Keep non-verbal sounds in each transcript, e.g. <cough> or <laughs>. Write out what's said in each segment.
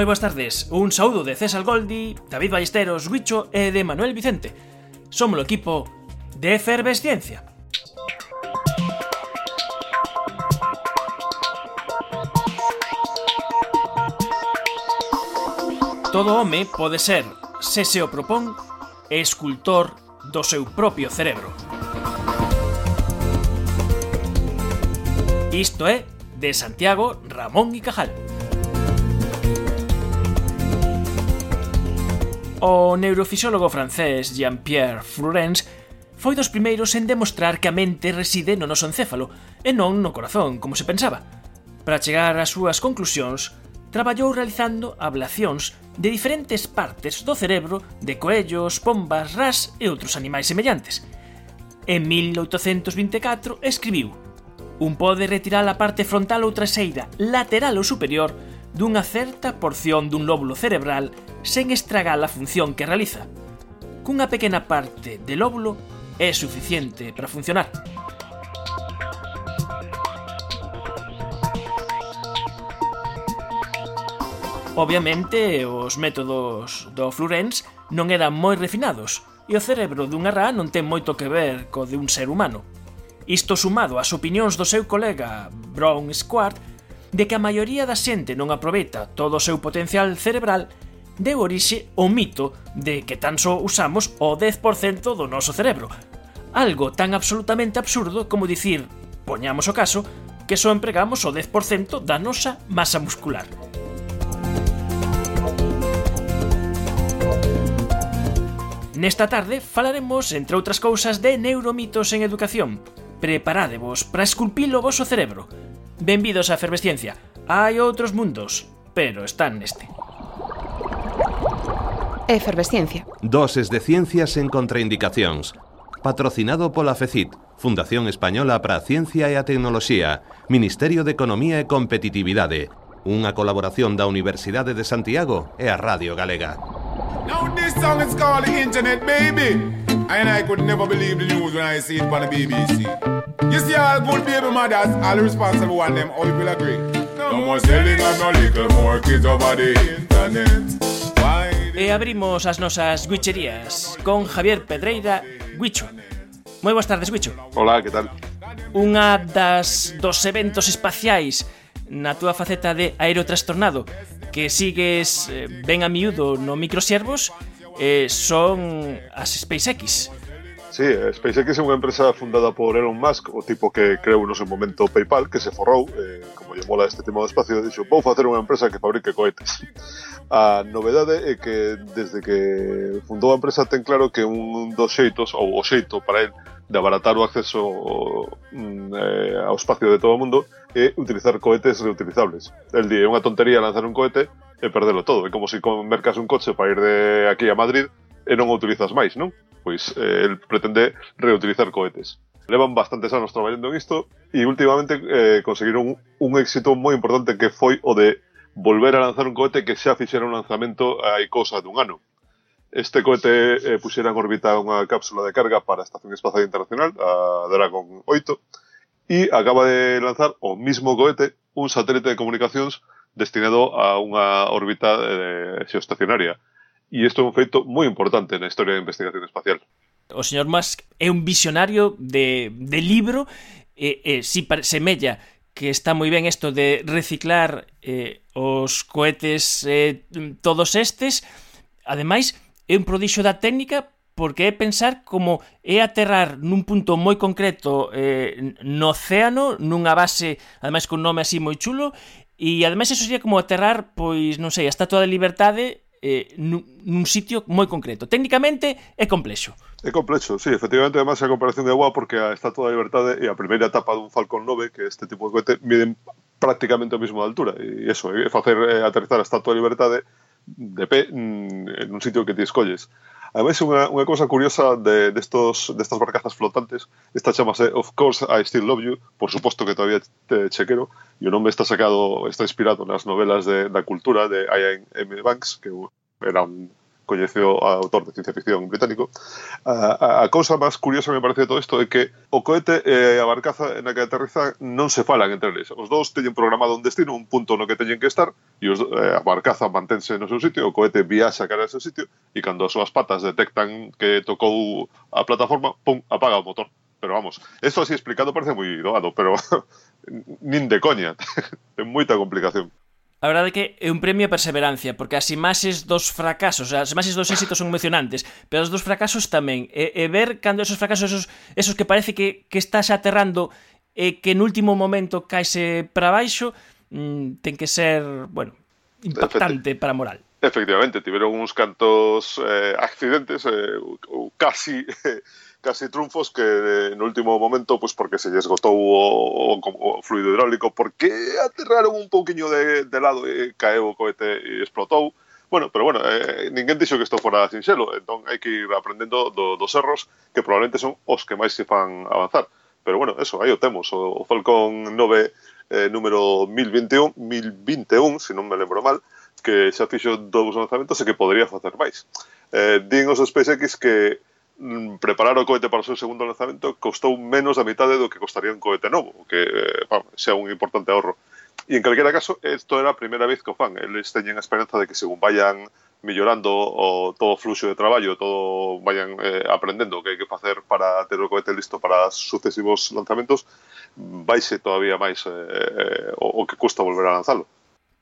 moi boas tardes. Un saúdo de César Goldi, David Ballesteros, Huicho e de Manuel Vicente. Somos o equipo de Efervesciencia. Todo home pode ser, se se o propón, escultor do seu propio cerebro. Isto é de Santiago Ramón y Cajal. O neurofisiólogo francés Jean-Pierre Flourens foi dos primeiros en demostrar que a mente reside no noso encéfalo e non no corazón, como se pensaba. Para chegar ás súas conclusións, traballou realizando ablacións de diferentes partes do cerebro de coellos, pombas, ras e outros animais semellantes. En 1824 escribiu Un pode retirar a parte frontal ou traseira, lateral ou superior dunha certa porción dun lóbulo cerebral sen estragar a función que realiza. Cunha pequena parte de lóbulo é suficiente para funcionar. Obviamente, os métodos do Florence non eran moi refinados, e o cerebro dunha rá non ten moito que ver co de un ser humano. Isto sumado ás opinións do seu colega Brown Squart de que a maioría da xente non aproveita todo o seu potencial cerebral deu orixe o mito de que tan só usamos o 10% do noso cerebro. Algo tan absolutamente absurdo como dicir, poñamos o caso, que só empregamos o 10% da nosa masa muscular. Nesta tarde falaremos, entre outras cousas, de neuromitos en educación. Preparádevos para esculpir o voso cerebro, Benvidos á efervesciencia. Hai outros mundos, pero están neste. Efervesciencia. Doses de ciencias en contraindicacións. Patrocinado pola FECIT, Fundación Española para a Ciencia e a Tecnoloxía, Ministerio de Economía e Competitividade, unha colaboración da Universidade de Santiago e a Radio Galega. Now this song is called the Internet Baby. And I could never believe the news when I see it on the BBC. You see, all good baby mothers, all responsible one them, all will agree. No, no more selling of no little more kids over the internet. E abrimos as nosas guicherías con Javier Pedreira, Guicho. Moi boas tardes, Guicho. Hola, que tal? Unha das dos eventos espaciais na túa faceta de aerotrastornado que sigues eh, ben a miúdo no microsiervos eh, son as SpaceX. Sí, eh, SpaceX é unha empresa fundada por Elon Musk, o tipo que creou no seu momento PayPal, que se forrou, eh, como lle mola este tema do espacio, dixo, vou facer unha empresa que fabrique cohetes. <laughs> A novedade é que desde que fundou a empresa ten claro que un dos xeitos, ou o xeito para el, de abaratar o acceso mm, eh, ao espacio de todo o mundo é utilizar cohetes reutilizables. El di, é unha tontería lanzar un cohete e perdelo todo. É como se si mercas un coche para ir de aquí a Madrid e non o utilizas máis, non? pois eh, el pretende reutilizar cohetes. Levan bastantes anos traballando en isto e últimamente eh, conseguiron un éxito moi importante que foi o de volver a lanzar un cohete que xa fixera un lanzamento hai cosa dun ano. Este cohete eh, puxera en órbita unha cápsula de carga para a Estación Espacial Internacional, a Dragon 8, e acaba de lanzar o mismo cohete un satélite de comunicacións destinado a unha órbita eh, xeoestacionaria e isto é un feito moi importante na historia da investigación espacial. O señor Musk é un visionario de, de libro e, e si semella que está moi ben isto de reciclar eh, os cohetes eh, todos estes. Ademais, é un prodixo da técnica porque é pensar como é aterrar nun punto moi concreto eh, no océano, nunha base, ademais con nome así moi chulo, e ademais eso sería como aterrar, pois, non sei, a Estatua da Libertade eh, nun, nun sitio moi concreto. Técnicamente é complexo. É complexo, sí, efectivamente, además a comparación de agua porque a Estatua da Libertade e a primeira etapa dun Falcon 9, que este tipo de cohete, miden prácticamente a de altura. E eso, é facer eh, aterrizar a Estatua da Libertade de pé mm, en un sitio que te escolles. Ademais, unha, unha cousa curiosa de, de estos, destas barcazas flotantes, esta chamase Of Course I Still Love You, por suposto que todavía te chequero, e o nome está sacado, está inspirado nas novelas de, da cultura de Ian M. Banks, que era un coñeceu a autor de ciencia ficción británico. A, a, a cousa máis curiosa me parece de todo isto é que o cohete e a barcaza na que aterriza non se falan entre eles. Os dous teñen programado un destino, un punto no que teñen que estar, e os, eh, a barcaza mantense no seu sitio, o cohete viaxa cara ao seu sitio, e cando as súas patas detectan que tocou a plataforma, pum, apaga o motor. Pero vamos, esto así explicado parece moi doado, pero <laughs> nin de coña, <laughs> ten moita complicación. A verdade é que é un premio a perseverancia, porque as imaxes dos fracasos, as imaxes dos éxitos son emocionantes, pero as dos fracasos tamén. E, e ver cando esos fracasos, esos, esos que parece que, que estás aterrando e que no último momento caese eh, para baixo, mmm, ten que ser, bueno, impactante para a moral. Efectivamente, tiveron uns cantos eh, accidentes, eh, ou casi... Eh, <laughs> casi triunfos que eh, no último momento, pues porque se lle esgotou o, o, o fluido hidráulico, porque aterraron un pouquiño de, de lado e caeu o cohete e explotou. Bueno, pero bueno, eh, ninguén dixo que isto fora sinxelo, entón hai que ir aprendendo do, dos erros que probablemente son os que máis se fan avanzar. Pero bueno, eso, aí o temos, o, o Falcon 9 eh, número 1021, 1021, se non me lembro mal, que xa fixo dous lanzamentos e que podría facer máis. Eh, din os SpaceX que Mm, preparar o cohete para o seu segundo lanzamento costou menos da mitade do que costaría un cohete novo, que eh, bueno, sea un importante ahorro. E en calquera caso, isto era a primeira vez que o fan. Eles teñen a esperanza de que según vayan mellorando o todo o fluxo de traballo, todo vayan eh, aprendendo o que hai que facer para ter o cohete listo para sucesivos lanzamentos, vaise todavía máis eh, eh, o, o que custa volver a lanzalo.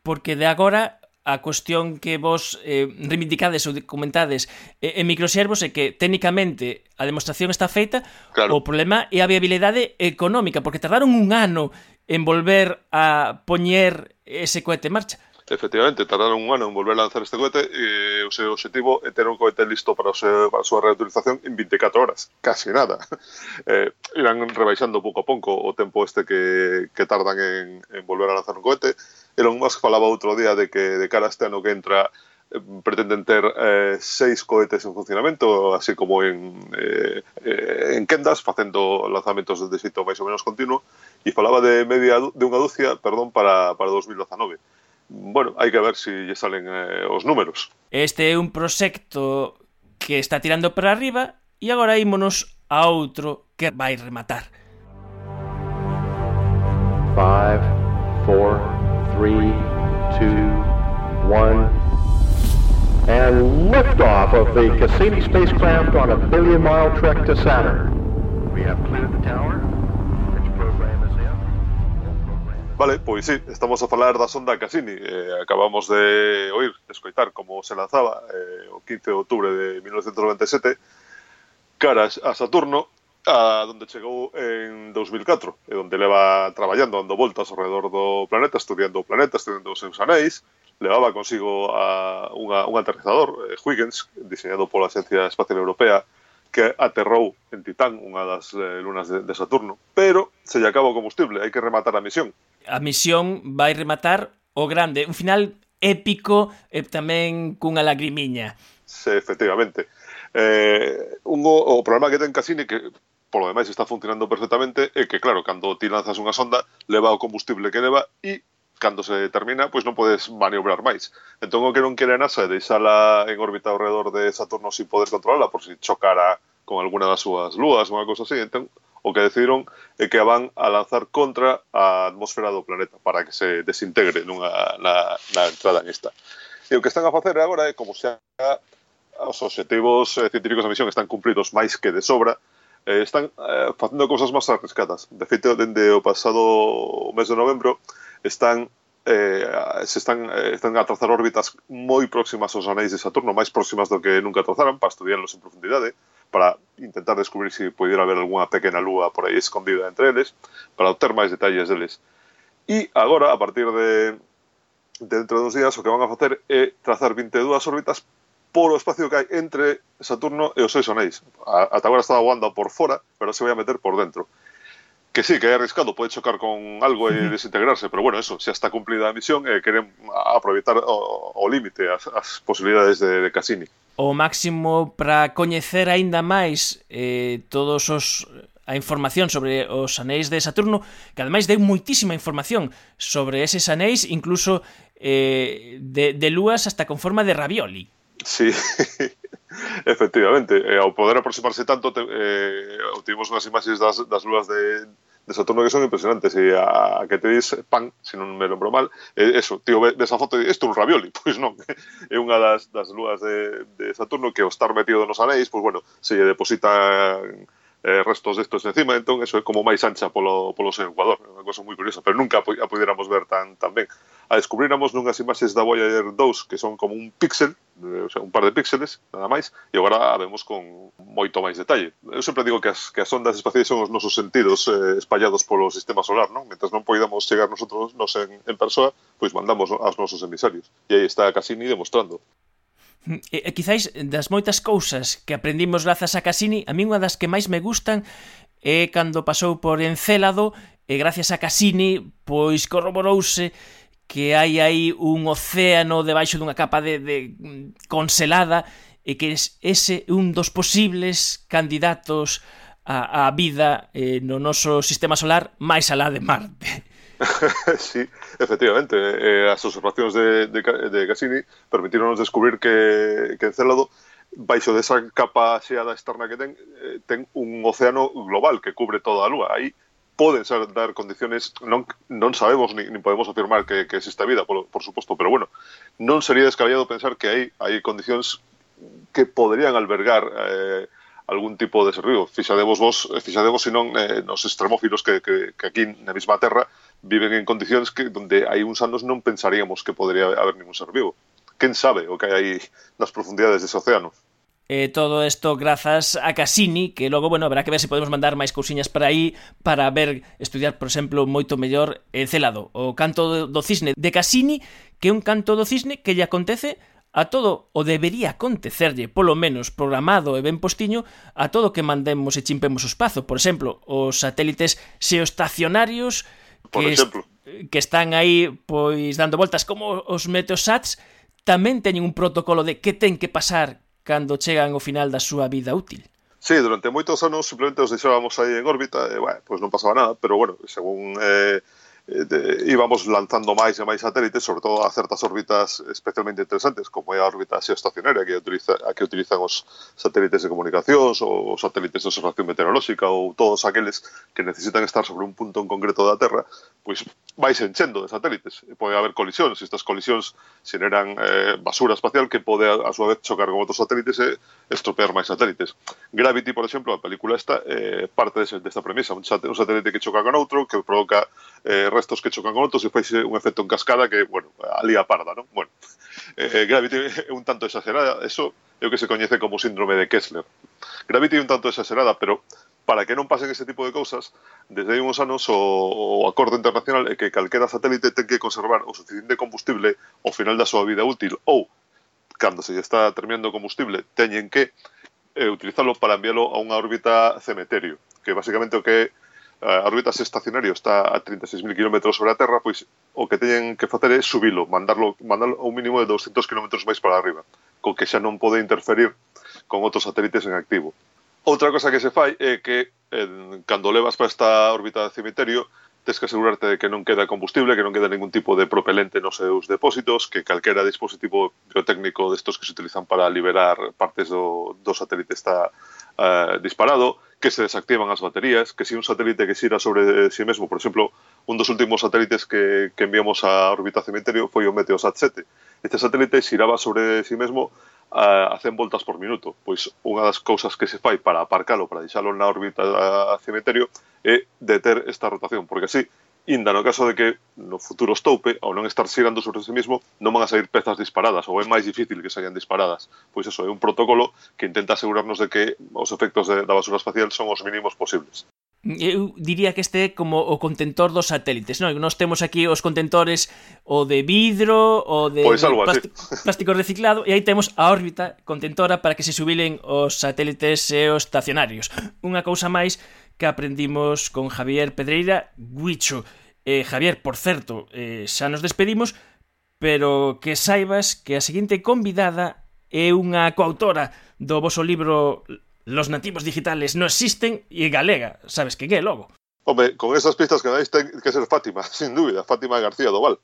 Porque de agora a cuestión que vos eh, reivindicades ou comentades eh, en microservos é que técnicamente a demostración está feita, claro. o problema é a viabilidade económica, porque tardaron un ano en volver a poñer ese cohete en marcha. Efectivamente, tardaron un ano en volver a lanzar este cohete e o seu objetivo é ter un cohete listo para, o seu, para a súa reutilización en 24 horas, casi nada. <laughs> Eh, irán rebaixando pouco a pouco o tempo este que, que tardan en, en volver a lanzar un cohete Elon Musk falaba outro día de que de cara a este ano que entra eh, pretenden ter eh, seis cohetes en funcionamento, así como en, eh, eh, en Kendas, facendo lanzamentos de xeito máis ou menos continuo, e falaba de media de unha dúcia, perdón, para, para 2019. Bueno, hai que ver se si lle salen eh, os números. Este é un proxecto que está tirando para arriba e agora ímonos a outro que vai rematar. 5, 4, three, two, one. And liftoff of the Cassini spacecraft on a billion mile trek to Saturn. We have cleared the tower. Vale, pois sí, estamos a falar da sonda Cassini eh, Acabamos de oír, de escoitar como se lanzaba eh, o 15 de outubro de 1997 Caras a Saturno a donde chegou en 2004 e onde leva traballando, dando voltas ao redor do planeta, estudiando o planeta, estudiando os seus anéis, levaba consigo a unha, un aterrizador, eh, Huygens, diseñado pola Agencia Espacial Europea, que aterrou en Titán, unha das eh, lunas de, de Saturno, pero se lle acaba o combustible, hai que rematar a misión. A misión vai rematar o grande, un final épico e tamén cunha lagrimiña. Sí, efectivamente. Eh, un, o, o problema que ten Cassini que polo demais está funcionando perfectamente e que claro, cando ti lanzas unha sonda leva o combustible que leva e cando se termina, pois non podes maniobrar máis. Entón o que non quere a NASA é deixala en órbita ao redor de Saturno sin poder controlarla por si chocara con alguna das súas lúas ou unha cosa así. Entón o que decidiron é que a van a lanzar contra a atmosfera do planeta para que se desintegre nunha, na, na entrada en esta. E o que están a facer agora é como xa os objetivos científicos da misión están cumpridos máis que de sobra, eh, están eh, facendo cousas máis arriscadas. De feito, dende o pasado mes de novembro están eh, se están, eh, están a trazar órbitas moi próximas aos anéis de Saturno, máis próximas do que nunca trazaran, para estudiarlos en profundidade, para intentar descubrir se si pudiera haber algunha pequena lúa por aí escondida entre eles, para obter máis detalles deles. E agora, a partir de, de dentro duns días, o que van a facer é trazar 22 órbitas por o espacio que hai entre Saturno e os seus anéis. Ata agora estaba voando por fora, pero se vai a meter por dentro. Que sí, que é arriscado, pode chocar con algo e desintegrarse, pero bueno, eso, xa está cumplida a misión e eh, queren aproveitar o límite as, as posibilidades de, de Cassini. O máximo para coñecer aínda máis eh, todos os a información sobre os anéis de Saturno, que ademais deu moitísima información sobre eses anéis, incluso eh, de, de lúas hasta con forma de ravioli. Sí, <laughs> efectivamente, eh, ao poder aproximarse tanto te, eh, obtivemos unhas imaxes das, das lúas de, de Saturno que son impresionantes. E a, a que te dis pan, se non me lembro mal, eh, eso, tío, ves a foto e isto é un ravioli, <laughs> pois non, é unha das, das lúas de, de Saturno que ao estar metido nos anéis, pois bueno, se lle deposita eh, restos destos encima, entón eso é como máis ancha polo, polo seu Ecuador, é unha cosa moi curiosa, pero nunca a pudiéramos ver tan, tan ben. A descubriramos nunhas imaxes da Voyager 2 que son como un píxel, eh, o sea, un par de píxeles, nada máis, e agora a vemos con moito máis detalle. Eu sempre digo que as, que as ondas espaciais son os nosos sentidos eh, espallados polo sistema solar, non? Mentre non poidamos chegar nosotros nos en, en persoa, pois mandamos aos nosos emisarios. E aí está Cassini demostrando. Mm, e, e quizáis das moitas cousas que aprendimos grazas a Cassini, a mí unha das que máis me gustan é cando pasou por Encélado e gracias a Cassini pois corroborouse que hai aí un océano debaixo dunha capa de, de mm, conselada e que ese é un dos posibles candidatos a, a vida eh, no noso sistema solar máis alá de Marte. <laughs> <laughs> sí, efectivamente. Eh, as observacións de, de, de Cassini permitironos descubrir que, que Encélado baixo desa capa xeada externa que ten, eh, ten un océano global que cubre toda a Lúa. Aí poden ser dar condiciones, non, non sabemos ni, ni podemos afirmar que, que existe vida, por, por suposto, pero bueno, non sería descabellado pensar que hai, hai condicións que poderían albergar eh, algún tipo de servido. Fixadevos vos, eh, fixadevos, senón, eh, nos extremófilos que, que, que aquí na mesma terra viven en condicións que donde hai uns anos non pensaríamos que podría haber ningún ser vivo. Quen sabe o que hai aí nas profundidades dese océano? Eh, todo isto grazas a Cassini, que logo, bueno, verá que ver se podemos mandar máis cousiñas para aí para ver, estudiar, por exemplo, moito mellor Encelado, o canto do cisne de Cassini, que é un canto do cisne que lle acontece a todo o debería acontecerlle, polo menos programado e ben postiño, a todo que mandemos e chimpemos o espazo, por exemplo, os satélites xeoestacionarios Por que exemplo. Que están aí pois dando voltas como os meteosats tamén teñen un protocolo de que ten que pasar cando chegan ao final da súa vida útil. Sí, durante moitos anos simplemente os deixábamos aí en órbita e, bueno, pois non pasaba nada, pero, bueno, según eh, Eh, de, íbamos lanzando máis e máis satélites, sobre todo a certas órbitas especialmente interesantes, como é a órbita xeoestacionaria que, utiliza, a que utilizan os satélites de comunicacións ou os satélites de observación meteorolóxica ou todos aqueles que necesitan estar sobre un punto en concreto da Terra, pois vais enchendo de satélites. E pode haber colisións, estas colisións xeneran eh, basura espacial que pode a, a súa vez chocar con outros satélites e estropear máis satélites. Gravity, por exemplo, a película esta, eh, parte desa, desta premisa, un, satélite que choca con outro, que provoca eh, restos que chocan con outros e faixe un efecto en cascada que, bueno, ali a parda, non? Bueno, eh, eh, Gravity é un tanto exagerada, eso é o que se coñece como síndrome de Kessler. Gravity é un tanto exagerada, pero para que non pasen ese tipo de cousas, desde hai uns anos o, o acordo internacional é que calquera satélite ten que conservar o suficiente combustible ao final da súa vida útil ou, cando se lle está terminando o combustible, teñen que eh, utilizarlo para enviarlo a unha órbita cemeterio, que basicamente o que é Eh, a órbita se estacionario está a 36.000 km sobre a Terra, pois o que teñen que facer é subilo, mandarlo, mandarlo a un mínimo de 200 km máis para arriba, co que xa non pode interferir con outros satélites en activo. Outra cosa que se fai é que en, cando levas para esta órbita de cemiterio, tens que asegurarte de que non queda combustible, que non queda ningún tipo de propelente nos seus depósitos, que calquera dispositivo biotécnico destos que se utilizan para liberar partes do, do satélite está eh, disparado, que se desactivan as baterías, que se si un satélite que xira sobre eh, si sí mesmo, por exemplo, un dos últimos satélites que, que enviamos a órbita cementerio foi o Meteosat 7. Este satélite xiraba sobre si sí mesmo eh, a, a 100 voltas por minuto. Pois unha das cousas que se fai para aparcalo, para deixalo na órbita eh, a cemiterio, é deter esta rotación, porque así inda no caso de que no futuro estoupe, ao non estar xirando sobre ese mismo, non van a sair pezas disparadas, ou é máis difícil que saian disparadas. Pois eso, é un protocolo que intenta asegurarnos de que os efectos de, da basura espacial son os mínimos posibles. Eu diría que este é como o contentor dos satélites, non? Nós temos aquí os contentores o de vidro, o de pois algo plástico, plástico reciclado e aí temos a órbita contentora para que se subilen os satélites e os estacionarios. Unha cousa máis que aprendimos con Javier Pedreira Guicho. Eh, Javier, por certo, eh, xa nos despedimos, pero que saibas que a seguinte convidada é unha coautora do voso libro Los nativos digitales no existen e galega. Sabes que é logo? Hombre, con esas pistas que dais ten que ser Fátima, <laughs> sin dúbida, Fátima García Doval.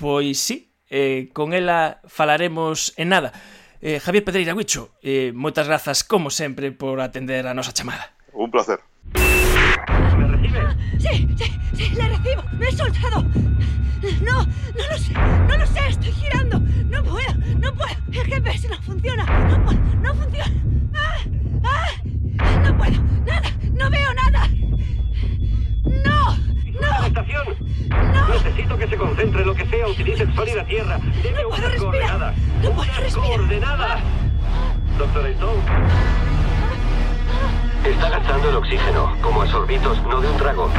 Pois sí, eh, con ela falaremos en nada. Eh, Javier Pedreira Guicho, eh, moitas grazas, como sempre, por atender a nosa chamada. Un placer. ¿Me recibe? Sí, sí, sí, le recibo. Me he soltado. No, no lo sé, no lo sé, estoy girando. No puedo, no puedo. El GPS no funciona. No puedo, no funciona. Ah, ah, no puedo, nada, no veo nada. No, ¡La no, estación! no. Necesito que se concentre lo que sea, utilice el sol y la tierra. Deme No puedo unas respirar. coordenadas. No puedo Unas respirar. coordenadas. Doctor Stone. Está gastando el oxígeno, como a sorbitos, no de un trago.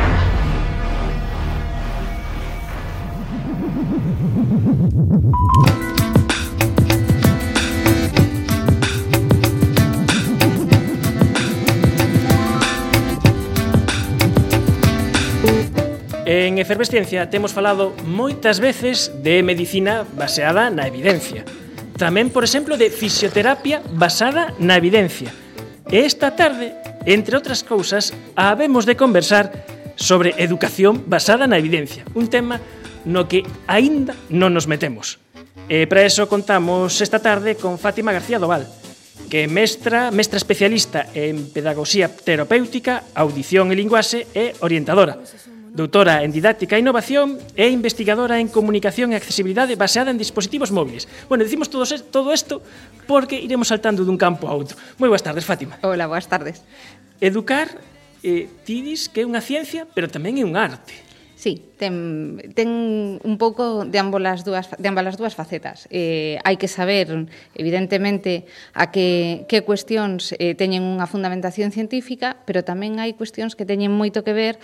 En Efervesciencia temos falado moitas veces de medicina baseada na evidencia. Tamén, por exemplo, de fisioterapia basada na evidencia. E esta tarde Entre outras cousas, habemos de conversar sobre educación basada na evidencia, un tema no que aínda non nos metemos. E para eso contamos esta tarde con Fátima García Doval, que é mestra, mestra especialista en pedagogía terapéutica, audición e linguaxe e orientadora. Doutora en Didáctica e Innovación e investigadora en Comunicación e Accesibilidade baseada en dispositivos móviles. Bueno, dicimos todo, todo esto porque iremos saltando dun campo a outro. Moi boas tardes, Fátima. Hola, boas tardes. Educar, eh, ti dis que é unha ciencia, pero tamén é un arte. Sí, ten, ten un pouco de ambas as dúas, de ambas as dúas facetas. Eh, hai que saber, evidentemente, a que, que cuestións eh, teñen unha fundamentación científica, pero tamén hai cuestións que teñen moito que ver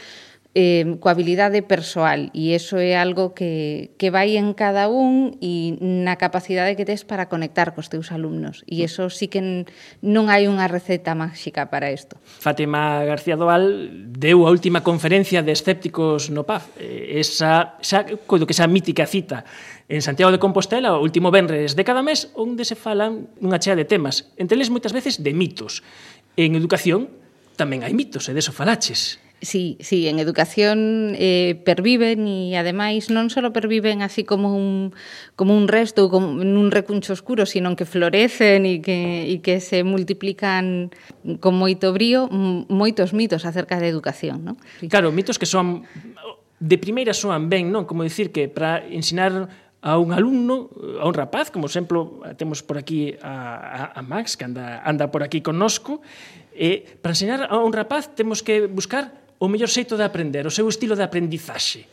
eh, coa habilidade persoal e iso é algo que, que vai en cada un e na capacidade que tes para conectar cos teus alumnos. E iso sí que non hai unha receta máxica para isto. Fátima García Doal deu a última conferencia de escépticos no PAF eh, esa, esa, coido que esa mítica cita en Santiago de Compostela o último venres de cada mes onde se falan unha chea de temas entre eles moitas veces de mitos. En educación tamén hai mitos e deso falaches Sí, sí, en educación eh, perviven e ademais non só perviven así como un, como un resto, como un recuncho oscuro, sino que florecen e que, e que se multiplican con moito brío moitos mitos acerca da educación. Non? Claro, mitos que son de primeira soan ben, non? Como dicir que para ensinar a un alumno, a un rapaz, como exemplo, temos por aquí a, a, a Max, que anda, anda por aquí connosco, e para ensinar a un rapaz temos que buscar o mellor xeito de aprender, o seu estilo de aprendizaxe?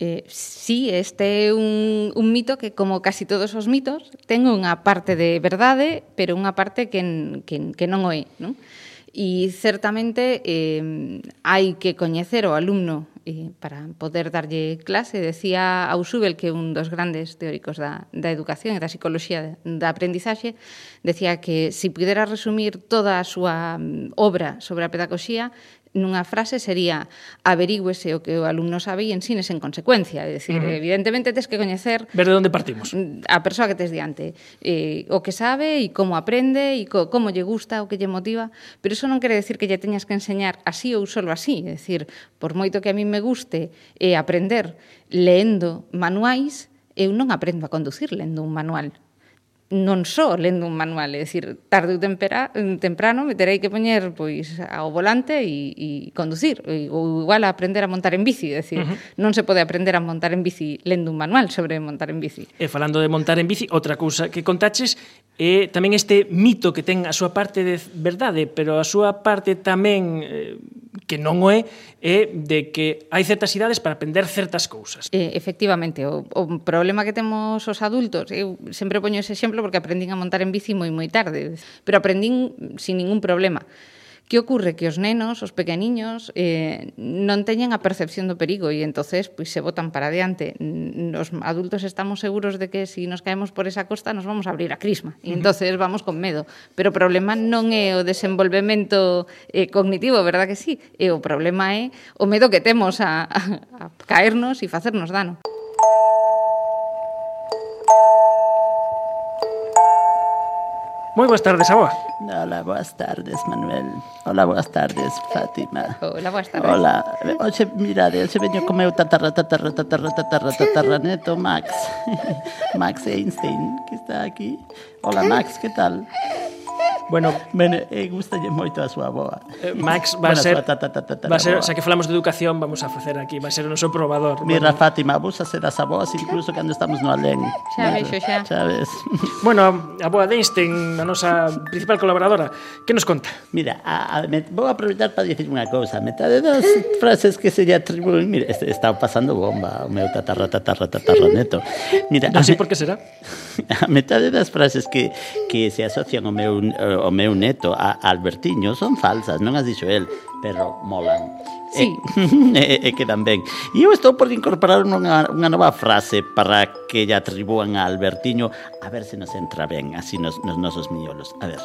Eh, sí, este é un, un mito que, como casi todos os mitos, ten unha parte de verdade, pero unha parte que, que, que non o é. Non? E certamente eh, hai que coñecer o alumno eh, para poder darlle clase. Decía Ausubel, que un dos grandes teóricos da, da educación e da psicología da aprendizaxe, decía que se si pudera resumir toda a súa mm, obra sobre a pedagogía, nunha frase sería averigüese o que o alumno sabe e ensines en consecuencia. É dicir, uh -huh. evidentemente tes que coñecer... Ver de onde partimos. A persoa que tes diante. Eh, o que sabe e como aprende e co, como lle gusta, o que lle motiva. Pero iso non quere decir que lle teñas que enseñar así ou solo así. É dicir, por moito que a mí me guste eh, aprender leendo manuais, eu non aprendo a conducir lendo un manual non só lendo un manual, é dicir, tarde ou tempera, temprano me terei que poñer pois ao volante e, e conducir, e, ou igual a aprender a montar en bici, é dicir, uh -huh. non se pode aprender a montar en bici lendo un manual sobre montar en bici. E falando de montar en bici, outra cousa que contaches é tamén este mito que ten a súa parte de verdade, pero a súa parte tamén eh, que non o é, é de que hai certas idades para aprender certas cousas. Eh, efectivamente, o, o problema que temos os adultos, eu sempre poño ese exemplo porque aprendín a montar en bici moi moi tarde, pero aprendín sin ningún problema. Que ocurre? Que os nenos, os pequeniños, eh, non teñen a percepción do perigo e entonces pois, se botan para adiante. Os adultos estamos seguros de que se si nos caemos por esa costa nos vamos a abrir a crisma e entonces vamos con medo. Pero o problema non é o desenvolvemento eh, cognitivo, verdad que sí? E o problema é o medo que temos a, a, a caernos e facernos dano. Muy buenas tardes, Aboa. Hola, buenas tardes, Manuel. Hola, buenas tardes, Fátima. Hola, buenas tardes. Hola. Oxe, mirade, oxe veño co meu tatarra, tatarra, tatarra, tatarra, tatarra <laughs> neto, Max. <laughs> Max Einstein, que está aquí. Hola, Max, que tal? Bueno, me, eh, gustalle moito a súa boa. Eh, Max va bueno, ser a ta, ta, ta, ta, va ser, xa que falamos de educación, vamos a facer aquí, vai ser o noso probador. Mira, bueno. Fátima, vos a ser as aboas incluso cando estamos no alén. Xa vexo, xa. Xa ves. Bueno, a boa de Einstein, a nosa principal colaboradora, que nos conta? Mira, a, a, me, vou aproveitar para dicir unha cousa. Metade das frases que se lle atribuen, mira, este, está pasando bomba o meu tatarra, tatarra, tatarra neto. Mira, non sei por que será. <laughs> A metade das frases que, que se asocian ao meu, ao o meu neto a Albertiño son falsas, non as dixo el, pero molan. Sí. E, e, e quedan ben. E eu estou por incorporar unha, unha nova frase para que lle atribúan a Albertiño, a ver se nos entra ben así nos, nos nosos miolos. A ver.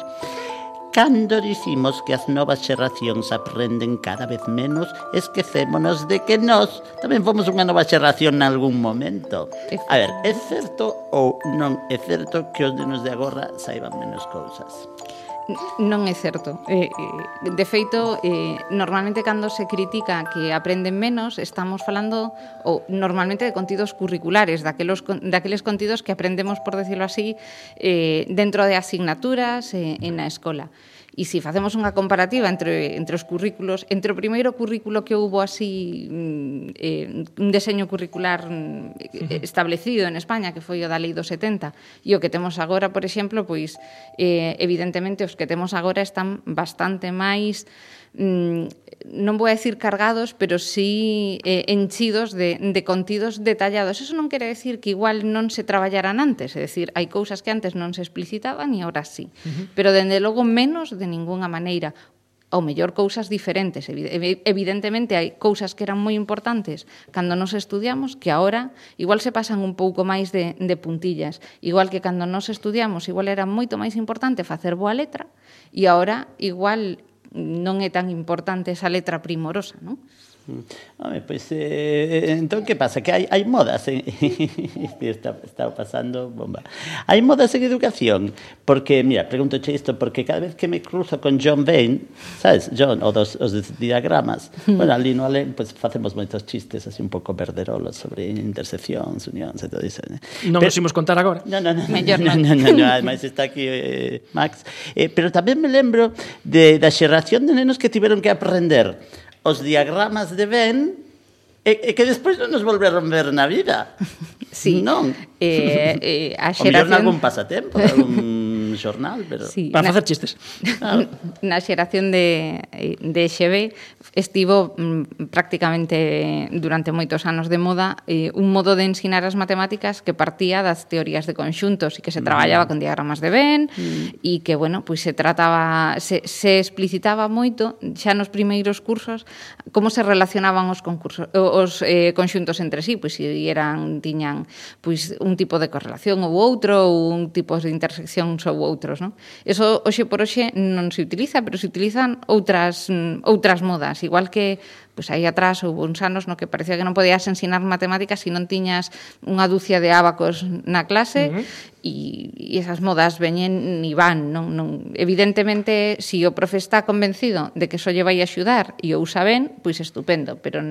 Cando dicimos que as novas xerracións aprenden cada vez menos, esquecémonos de que nós tamén fomos unha nova xerración en algún momento. A ver, é certo ou non é certo que os nenos de agora saiban menos cousas? Non é certo. Eh, eh, de feito, eh, normalmente cando se critica que aprenden menos, estamos falando ou normalmente de contidos curriculares, daquelos, daqueles contidos que aprendemos, por decirlo así, eh, dentro de asignaturas, eh, en a escola. E se facemos unha comparativa entre, entre os currículos, entre o primeiro currículo que houbo así mm, eh, un deseño curricular mm, establecido en España, que foi o da Lei do 70, e o que temos agora, por exemplo, pois eh, evidentemente os que temos agora están bastante máis mm, non vou a decir cargados, pero sí eh, enchidos de, de contidos detallados. Eso non quere decir que igual non se traballaran antes, é dicir, hai cousas que antes non se explicitaban e ahora sí. Uh -huh. Pero, dende logo, menos de ningunha maneira ou mellor cousas diferentes. Evidentemente hai cousas que eran moi importantes cando nos estudiamos que agora igual se pasan un pouco máis de, de puntillas. Igual que cando nos estudiamos igual era moito máis importante facer boa letra e agora igual non é tan importante esa letra primorosa, non? Home, pois, eh, entón, que pasa? Que hai, hai modas <laughs> en... está, está pasando bomba. Hai modas en educación, porque, mira, pregunto isto, porque cada vez que me cruzo con John Bain, sabes, John, o dos, os dos diagramas, bueno, ali no pues, facemos moitos chistes así un pouco verderolos sobre interseccións, unións e todo iso. né? Non Pero- nos imos contar agora. No, no, no, no, non. no, no, no, ademais está aquí eh, Max. Eh, pero tamén me lembro de, da xeración de nenos que tiveron que aprender os diagramas de Ben e, e que despois non nos volveron ver na vida. <laughs> Sí. Non. Eh, eh, a xeración... O mellor nalgún pasatempo, algún <laughs> xornal, pero... Sí, Para na... facer chistes. Claro. <laughs> Na xeración de, de XB estivo mm, prácticamente durante moitos anos de moda eh, un modo de ensinar as matemáticas que partía das teorías de conxuntos e que se mm. traballaba con diagramas de Venn mm. e que, bueno, pois se trataba se, se explicitaba moito xa nos primeiros cursos como se relacionaban os concursos os eh, conxuntos entre sí, pois se eran tiñan pois un tipo de correlación ou outro ou un tipo de intersección ou outros, non? Eso hoxe por hoxe non se utiliza, pero se utilizan outras mm, outras modas igual que pois aí atrás houve uns anos no que parecía que non podías ensinar matemáticas se non tiñas unha dúcia de abacos na clase uh -huh. e, e esas modas veñen e van non, non, evidentemente se si o profe está convencido de que só lle vai axudar e o usa ben, pois estupendo pero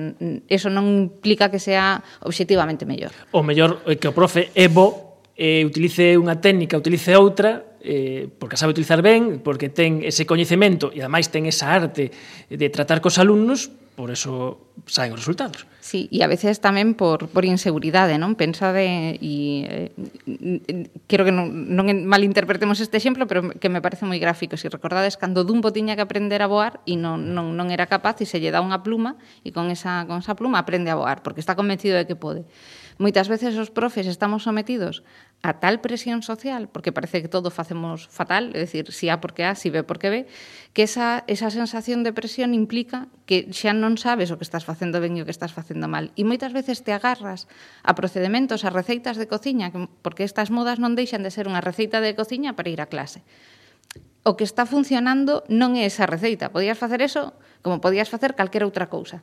eso non implica que sea objetivamente mellor. O mellor que o profe é bo eh, utilice unha técnica, utilice outra, eh, porque a sabe utilizar ben, porque ten ese coñecemento e ademais ten esa arte de tratar cos alumnos, por eso saen os resultados. Sí, e a veces tamén por, por inseguridade, non? Pensade e eh, quero que non, non malinterpretemos este exemplo, pero que me parece moi gráfico. Se si recordades, cando Dumbo tiña que aprender a voar e non, non, non era capaz e se lle dá unha pluma e con esa, con esa pluma aprende a voar, porque está convencido de que pode. Moitas veces os profes estamos sometidos a tal presión social, porque parece que todo facemos fatal, é dicir, si A porque A, si B porque B, que esa, esa sensación de presión implica que xa non sabes o que estás facendo ben e o que estás facendo mal. E moitas veces te agarras a procedementos, a receitas de cociña, porque estas modas non deixan de ser unha receita de cociña para ir a clase o que está funcionando non é esa receita. Podías facer eso como podías facer calquera outra cousa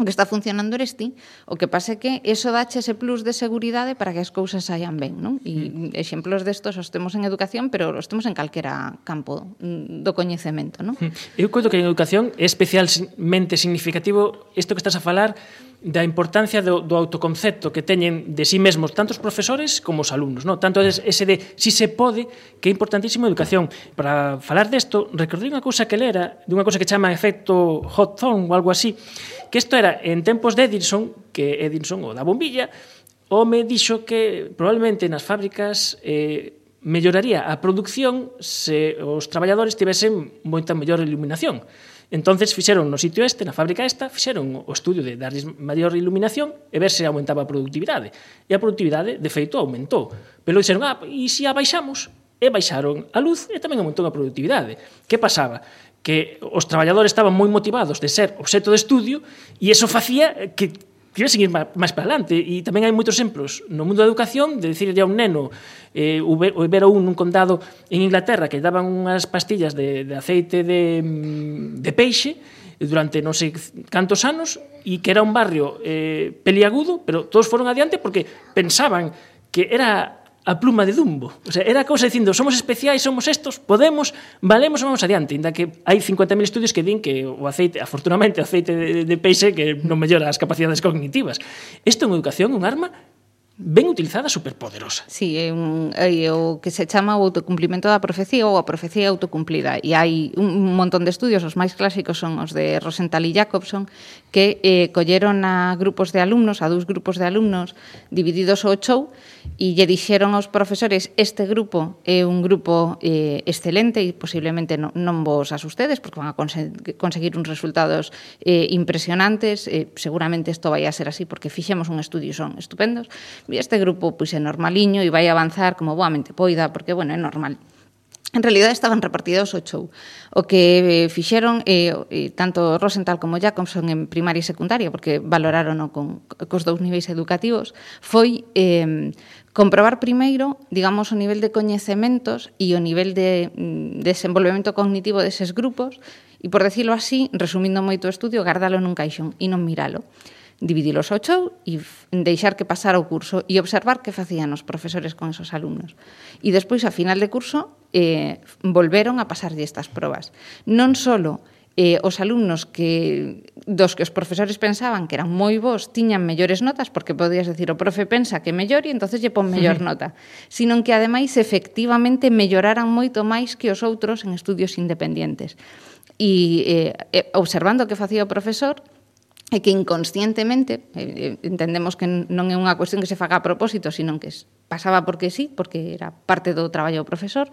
o que está funcionando Oresti, o que pasa é que eso dache ese plus de seguridade para que as cousas saian ben, non? E mm. exemplos destos os temos en educación, pero os temos en calquera campo do coñecemento, non? Mm. Eu coito que en educación é especialmente significativo isto que estás a falar da importancia do, do autoconcepto que teñen de sí mesmos tantos profesores como os alumnos, non? Tanto ese de si se pode, que é importantísimo a educación. Para falar desto, recordei unha cousa que lera, dunha cousa que chama efecto hot zone ou algo así, que isto era en tempos de Edison, que Edison o da bombilla, o me dixo que probablemente nas fábricas eh, melloraría a produción se os traballadores tivesen moita mellor iluminación. Entonces fixeron no sitio este, na fábrica esta, fixeron o estudio de darles maior iluminación e ver se aumentaba a productividade. E a productividade, de feito, aumentou. Pero dixeron, ah, e se a baixamos? E baixaron a luz e tamén aumentou a productividade. Que pasaba? que os traballadores estaban moi motivados de ser obxeto de estudio e eso facía que quere seguir máis para adelante. E tamén hai moitos exemplos no mundo da educación de dicirlle a un neno eh, o ver un nun condado en Inglaterra que daban unhas pastillas de, de aceite de, mm, de peixe durante non sei cantos anos e que era un barrio eh, peliagudo, pero todos foron adiante porque pensaban que era a pluma de Dumbo. O sea, era a cousa dicindo, somos especiais, somos estos, podemos, valemos, vamos adiante. Inda que hai 50.000 estudios que din que o aceite, afortunadamente, o aceite de, de peixe que non mellora as capacidades cognitivas. Isto en educación un arma ben utilizada superpoderosa. Sí, é, un, é o que se chama o autocumplimento da profecía ou a profecía autocumplida. E hai un montón de estudios, os máis clásicos son os de Rosenthal e Jacobson, que eh, colleron a grupos de alumnos, a dous grupos de alumnos divididos ao show, e lle dixeron aos profesores este grupo é un grupo eh, excelente e posiblemente non, non vos asustedes porque van a conseguir uns resultados eh, impresionantes. Eh, seguramente isto vai a ser así porque fixemos un estudio son estupendos. E este grupo pois é normaliño e vai avanzar como boamente poida porque bueno, é normal En realidad estaban repartidos o show. O que eh, fixeron eh, eh, tanto Rosenthal como Jacobson en primaria e secundaria, porque valoraron o con cos dous niveis educativos, foi eh, comprobar primeiro, digamos, o nivel de coñecementos e o nivel de mm, desenvolvemento cognitivo deses grupos e, por decirlo así, resumindo moito o estudio, gardalo nun caixón e non miralo dividilos ao chou e deixar que pasara o curso e observar que facían os profesores con esos alumnos. E despois, a final de curso, eh, volveron a pasarlle estas probas. Non só eh, os alumnos que dos que os profesores pensaban que eran moi bons tiñan mellores notas, porque podías decir o profe pensa que mellor e entonces lle pon mellor sí. nota, sino que ademais efectivamente melloraran moito máis que os outros en estudios independientes. E eh, eh, observando o que facía o profesor, e que inconscientemente, eh, eh, entendemos que non é unha cuestión que se faga a propósito, sino que pasaba porque sí, porque era parte do traballo do profesor,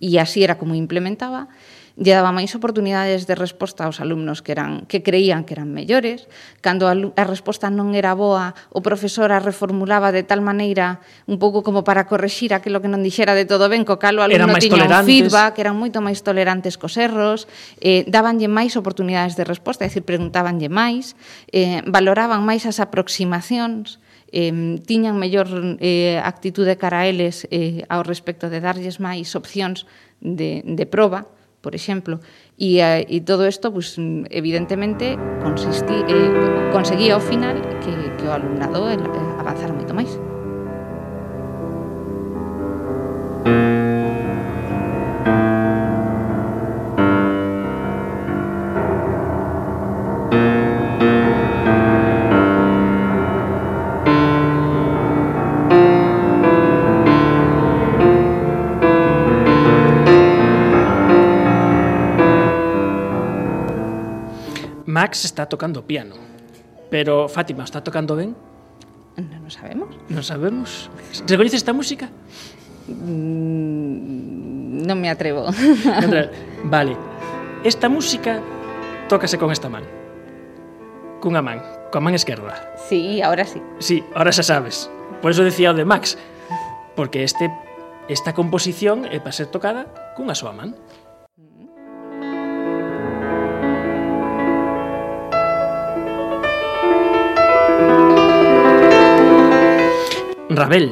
e así era como implementaba, lle daba máis oportunidades de resposta aos alumnos que eran que creían que eran mellores, cando a, a resposta non era boa, o profesor a reformulaba de tal maneira un pouco como para correxir aquilo que non dixera de todo ben, co calo o alumno tiña un feedback, eran moito máis tolerantes cos erros, eh, dabanlle máis oportunidades de resposta, é dicir, preguntabanlle máis, eh, valoraban máis as aproximacións, eh, tiñan mellor eh, actitude cara a eles eh, ao respecto de darlles máis opcións de, de proba, por exemplo. E, eh, e todo isto, pues, evidentemente, consistí, eh, conseguía ao final que, que o alumnado eh, avanzara moito máis. Max está tocando piano. Pero Fátima, está tocando ben? Non no sabemos. Non sabemos. ¿Reconoces esta música? Mm, non me atrevo. <laughs> vale. Esta música tócase con esta man. Cunha man, coa man esquerda. Sí, ahora sí. Sí, ahora xa sabes. Por eso decía o de Max, porque este esta composición é para ser tocada cunha súa man. Rabel.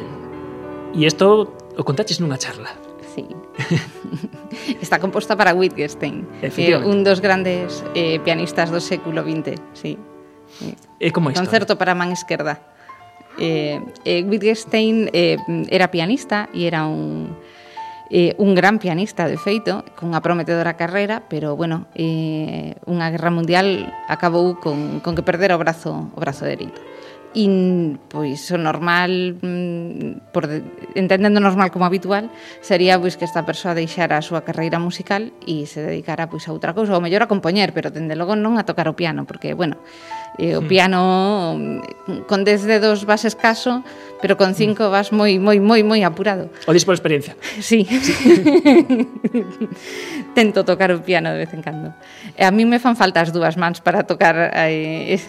E isto o contaches nunha charla. Sí. <laughs> Está composta para Wittgenstein, eh, un dos grandes eh, pianistas do século XX, sí. E como isto? Concerto para man esquerda. Eh, eh, Wittgenstein eh, era pianista e era un eh, un gran pianista, de feito, con unha prometedora carreira, pero, bueno, eh, unha guerra mundial acabou con, con que perdera o brazo, o brazo dereito in, pois o normal mm, por entendendo normal como habitual sería pois que esta persoa deixara a súa carreira musical e se dedicara pois a outra cousa, ou mellor a compoñer, pero dende logo non a tocar o piano, porque bueno, E o hmm. piano con 10 dedos vas escaso, pero con hmm. 5 vas moi moi moi moi apurado. O dis por experiencia. <laughs> Sí. sí. <laughs> Tento tocar o piano de vez en cando. E a mí me fan falta as dúas mans para tocar eh,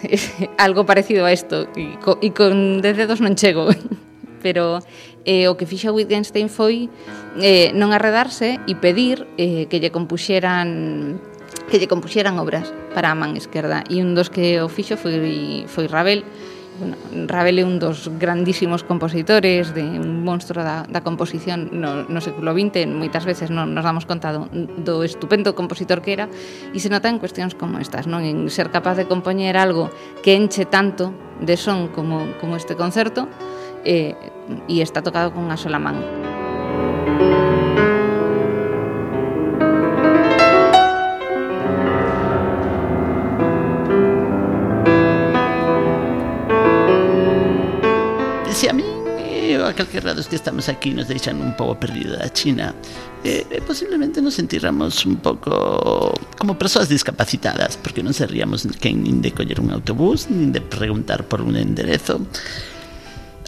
algo parecido a isto e, co, e con 10 dedos non chego. <laughs> pero eh, o que fixo Wittgenstein foi eh, non arredarse e pedir eh, que lle compuxeran que lle compuxeran obras para a man esquerda. E un dos que o fixo foi, foi Ravel. Bueno, Ravel é un dos grandísimos compositores de un monstro da, da composición no, no século XX moitas veces non nos damos conta do, do estupendo compositor que era. E se nota en cuestións como estas non? En ser capaz de compoñer algo que enche tanto de son como, como este concerto eh, e está tocado con unha sola man. Música calquer lado que estamos aquí nos deixan un pouco perdida a China Eh, eh, posiblemente nos sentiramos un pouco como persoas discapacitadas porque non seríamos quen nin de coller un autobús nin de preguntar por un enderezo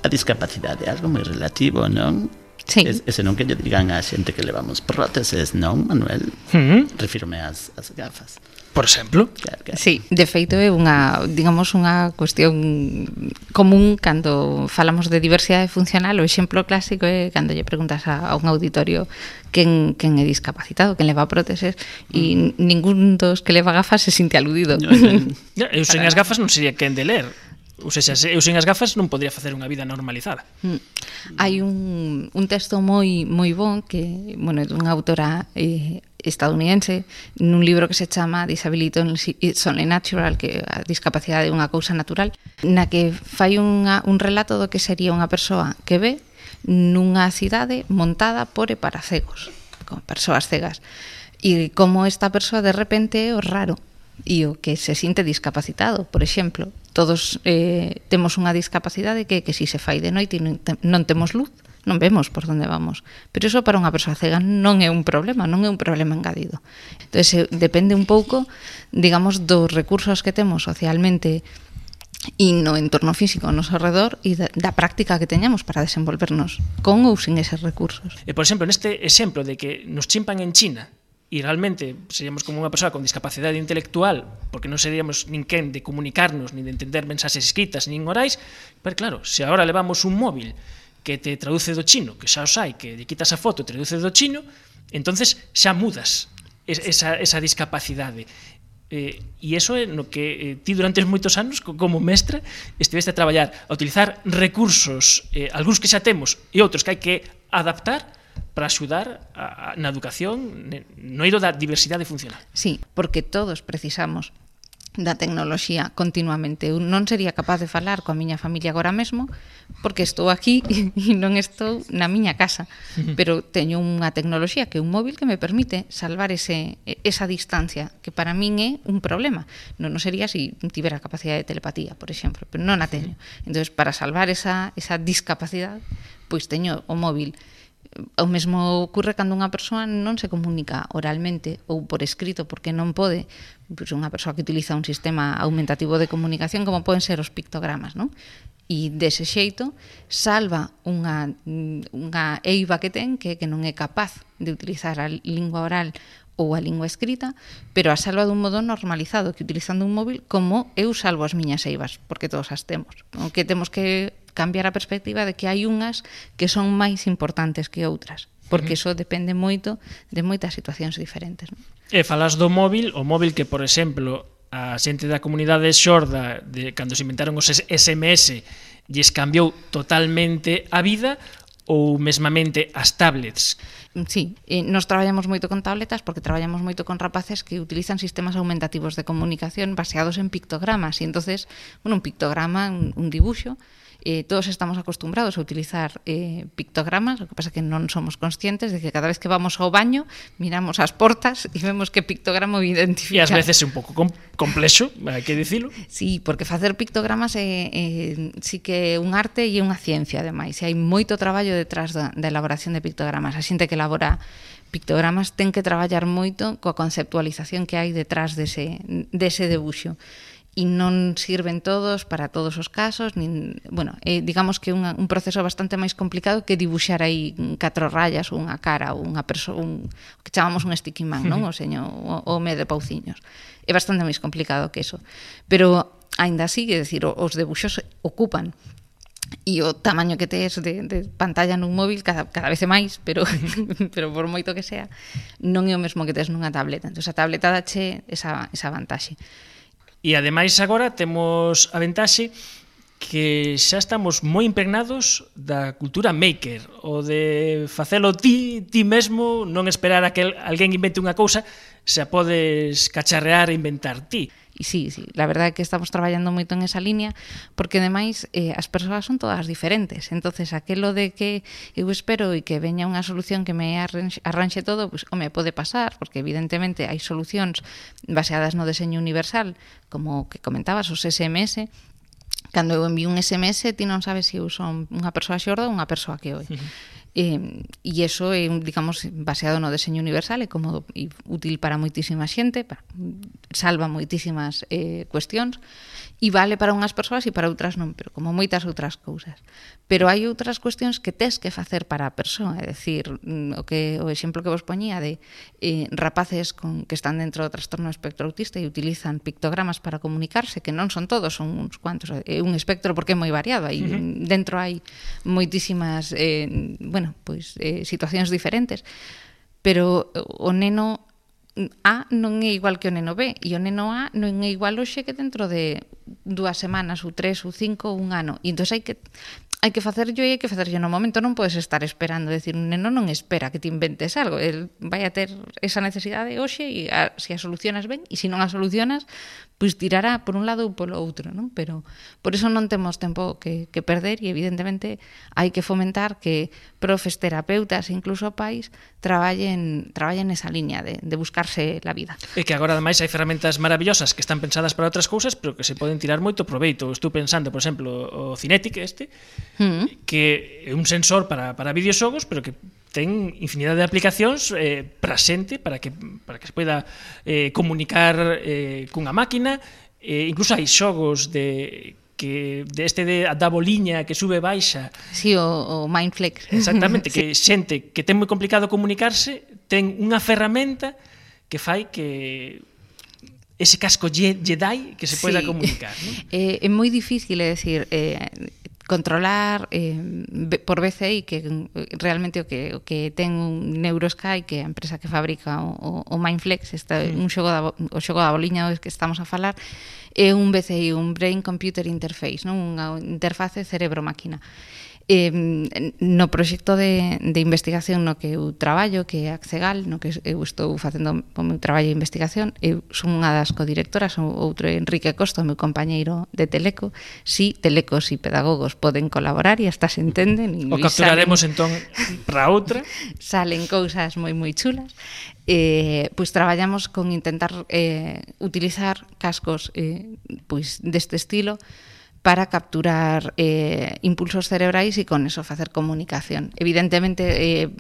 a discapacidade é algo moi relativo, non? Sí. Es, ese non que lle digan a xente que levamos próteses, non, Manuel? Mm-hmm. Mm. Refírome ás, ás gafas por exemplo. Claro, claro. Sí, de feito é unha, digamos, unha cuestión común cando falamos de diversidade funcional, o exemplo clásico é cando lle preguntas a, a un auditorio quen, quen é discapacitado, quen leva próteses e mm. ningún dos que leva gafas se sinte aludido. No, no, <laughs> eu sen as gafas non sería quen de ler, Ou seja, se eu sen as gafas non podría facer unha vida normalizada. Mm. Hai un, un texto moi moi bon que, bueno, é dunha autora eh, estadounidense nun libro que se chama Disability It's eh, Only Natural que a discapacidade é unha cousa natural na que fai unha, un relato do que sería unha persoa que ve nunha cidade montada por e para cegos con persoas cegas e como esta persoa de repente é o raro e o que se sinte discapacitado, por exemplo. Todos eh, temos unha discapacidade que, que si se fai de noite e non, te, non temos luz, non vemos por onde vamos. Pero iso para unha persoa cega non é un problema, non é un problema engadido. Entón, depende un pouco, digamos, dos recursos que temos socialmente e no entorno físico ao noso redor e da, da práctica que teñamos para desenvolvernos con ou sin eses recursos. E, por exemplo, neste exemplo de que nos chimpan en China, e realmente seríamos como unha persoa con discapacidade intelectual, porque non seríamos ninguén de comunicarnos, nin de entender mensaxes escritas, nin orais, pero claro, se agora levamos un móvil que te traduce do chino, que xa os hai, que lle quitas a foto, traduce do chino, entonces xa mudas esa, esa discapacidade. Eh, e iso é no que eh, ti durante moitos anos como mestra estiveste a traballar, a utilizar recursos, eh, algúns que xa temos e outros que hai que adaptar para axudar a, a, na educación no eido da diversidade funcional. Sí, porque todos precisamos da tecnoloxía continuamente. Eu non sería capaz de falar coa miña familia agora mesmo porque estou aquí <laughs> e non estou na miña casa, <laughs> pero teño unha tecnoloxía que é un móvil que me permite salvar ese esa distancia que para min é un problema. Non non sería se si tivera capacidade de telepatía, por exemplo, pero non a teño. Entonces, para salvar esa esa discapacidade, pois teño o móvil o mesmo ocurre cando unha persoa non se comunica oralmente ou por escrito porque non pode, pues unha persoa que utiliza un sistema aumentativo de comunicación como poden ser os pictogramas, non? E dese xeito salva unha, unha eiva que ten que, que non é capaz de utilizar a lingua oral ou a lingua escrita, pero a salva dun modo normalizado, que utilizando un móvil como eu salvo as miñas eivas, porque todos as temos. O que temos que cambiar a perspectiva de que hai unhas que son máis importantes que outras porque iso depende moito de moitas situacións diferentes. Non? E falas do móvil, o móvil que, por exemplo, a xente da comunidade xorda de cando se inventaron os SMS lles cambiou totalmente a vida ou mesmamente as tablets? Mm, sí, eh, nos traballamos moito con tabletas porque traballamos moito con rapaces que utilizan sistemas aumentativos de comunicación baseados en pictogramas e entonces, bueno, un pictograma, un, un dibuixo, eh, todos estamos acostumbrados a utilizar eh, pictogramas, o que pasa que non somos conscientes de que cada vez que vamos ao baño miramos as portas e vemos que pictograma identifica. E ás veces é un pouco com complexo, hai que dicilo. Sí, porque facer pictogramas é, eh, é sí que é un arte e unha ciencia, ademais. E hai moito traballo detrás da, da elaboración de pictogramas. A xente que elabora pictogramas ten que traballar moito coa conceptualización que hai detrás dese, dese debuxo e non sirven todos para todos os casos, nin, bueno, é, digamos que un, un proceso bastante máis complicado que dibuxar aí catro rayas, ou unha cara, ou unha persoa, un, o que chamamos un sticky man, non? O seño, o, o me de pauciños. É bastante máis complicado que eso. Pero aínda así, é decir, os debuxos ocupan e o tamaño que tes de, de pantalla nun móvil cada, cada vez é máis, pero, <laughs> pero por moito que sea, non é o mesmo que tes nunha tableta. Entón, a tableta dache esa, esa vantaxe. E ademais agora temos a ventaxe que xa estamos moi impregnados da cultura maker, o de facelo ti, ti mesmo, non esperar a que alguén invente unha cousa, xa podes cacharrear e inventar ti. E sí, sí, la verdade é que estamos traballando moito en esa liña, porque ademais eh, as persoas son todas diferentes. entonces aquelo de que eu espero e que veña unha solución que me arranxe, arranxe todo, pues, pues, home, pode pasar, porque evidentemente hai solucións baseadas no deseño universal, como que comentabas, os SMS, cando eu envío un SMS ti non sabes se eu son unha persoa xorda ou unha persoa que oi. Uh -huh. Eh, e iso é, digamos, baseado no? deseño universal, é cómodo e útil para moitísima xente, para, salva moitísimas eh, cuestións, e vale para unhas persoas e para outras non, pero como moitas outras cousas. Pero hai outras cuestións que tes que facer para a persoa, é dicir, mm, o que o exemplo que vos poñía de eh, rapaces con que están dentro do trastorno espectro autista e utilizan pictogramas para comunicarse, que non son todos, son uns cuantos, é un espectro porque é moi variado, aí uh -huh. dentro hai moitísimas eh, bueno, pois pues, eh, situacións diferentes, pero o neno A non é igual que o neno B e o neno A non é igual hoxe que dentro de dúas semanas ou tres ou cinco ou un ano. E entón hai que hai que facerlo e hai que facerlo no momento, non podes estar esperando, decir, un neno non espera que te inventes algo, el vai a ter esa necesidade hoxe e a, se a solucionas ben, e se non a solucionas, pois tirará por un lado ou polo outro, non? Pero por eso non temos tempo que, que perder e evidentemente hai que fomentar que profes, terapeutas e incluso pais traballen traballen esa liña de, de buscarse la vida. E que agora ademais hai ferramentas maravillosas que están pensadas para outras cousas, pero que se poden tirar moito proveito. Estou pensando, por exemplo, o Cinetic este, Hmm. que é un sensor para, para videoxogos, pero que ten infinidade de aplicacións eh, para xente, para que, para que se poida eh, comunicar eh, cunha máquina, eh, incluso hai xogos de que deste de, da boliña que sube baixa. Sí, o, o Mindflex. Exactamente, <laughs> que sí. xente que ten moi complicado comunicarse ten unha ferramenta que fai que ese casco Jedi que se poida sí. comunicar. ¿no? <laughs> Eh, é moi difícil, é decir, eh, controlar eh, por BCI que eh, realmente o que, o que ten un Neurosky que é a empresa que fabrica o, o, o Mindflex está sí. Mm. un xogo da, o xogo da boliña do que estamos a falar é un BCI, un Brain Computer Interface non? unha interface cerebro-máquina Eh, no proxecto de, de investigación no que eu traballo, que é Accegal, no que eu estou facendo o meu traballo de investigación, eu son unha das codirectoras, outro é Enrique Costa, o meu compañeiro de Teleco, si Telecos e pedagogos poden colaborar e hasta se entenden. O capturaremos salen, entón para outra. <laughs> Salen cousas moi moi chulas. Eh, pois traballamos con intentar eh, utilizar cascos eh, pois deste estilo para capturar eh, impulsos cerebrais e con eso facer comunicación. Evidentemente, eh,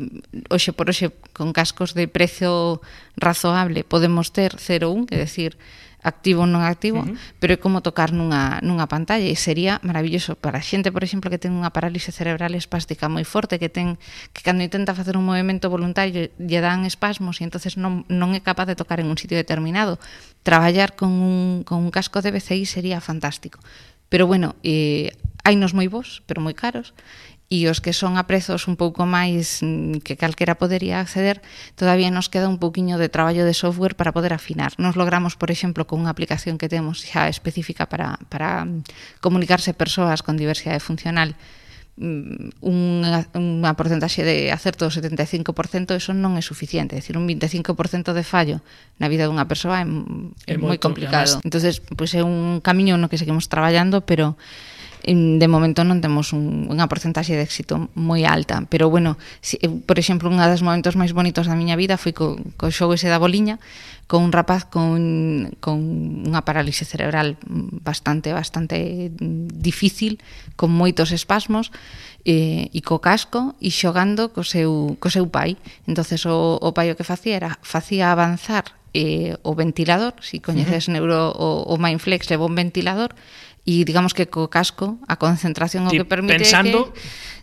hoxe por hoxe, con cascos de prezo razoable, podemos ter 0-1, é dicir, activo ou non activo, uh -huh. pero é como tocar nunha, nunha pantalla e sería maravilloso para xente, por exemplo, que ten unha parálise cerebral espástica moi forte, que ten que cando intenta facer un movimento voluntario lle dan espasmos e entonces non, non é capaz de tocar en un sitio determinado. Traballar con un, con un casco de BCI sería fantástico. Pero bueno, eh, hai nos moi bons, pero moi caros, e os que son a prezos un pouco máis mm, que calquera podería acceder, todavía nos queda un pouquiño de traballo de software para poder afinar. Nos logramos, por exemplo, con unha aplicación que temos xa específica para, para mm, comunicarse persoas con diversidade funcional, Mm, unha, unha porcentaxe de acerto do 75%, eso non é suficiente. É dicir, un 25% de fallo na vida dunha persoa é, mm, é, é moi complicado. Además... entonces pois pues, é un camiño no que seguimos traballando, pero de momento non temos un, unha porcentaxe de éxito moi alta, pero bueno, si, eh, por exemplo, unha das momentos máis bonitos da miña vida foi co, co xogo ese da boliña, con un rapaz con, con unha parálise cerebral bastante bastante difícil, con moitos espasmos, eh, e co casco e xogando co seu, co seu pai. entonces o, o pai o que facía era facía avanzar eh, o ventilador, si coñeces uh -huh. neuro o, o Mindflex, leva un ventilador, e digamos que co casco a concentración o que permite pensando que,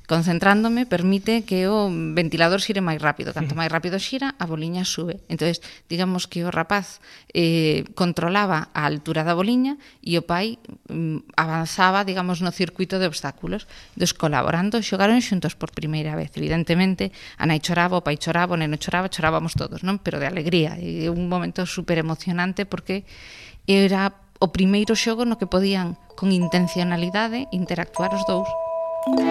concentrándome permite que o ventilador xire máis rápido, canto máis rápido xira, a boliña sube. Entonces, digamos que o rapaz eh, controlaba a altura da boliña e o pai mm, avanzaba, digamos, no circuito de obstáculos. Entón, colaborando, xogaron xuntos por primeira vez. Evidentemente, a nai choraba, o pai choraba, o neno choraba, chorábamos todos, non? Pero de alegría, e un momento super emocionante porque era o primeiro xogo no que podían con intencionalidade interactuar os dous. Imos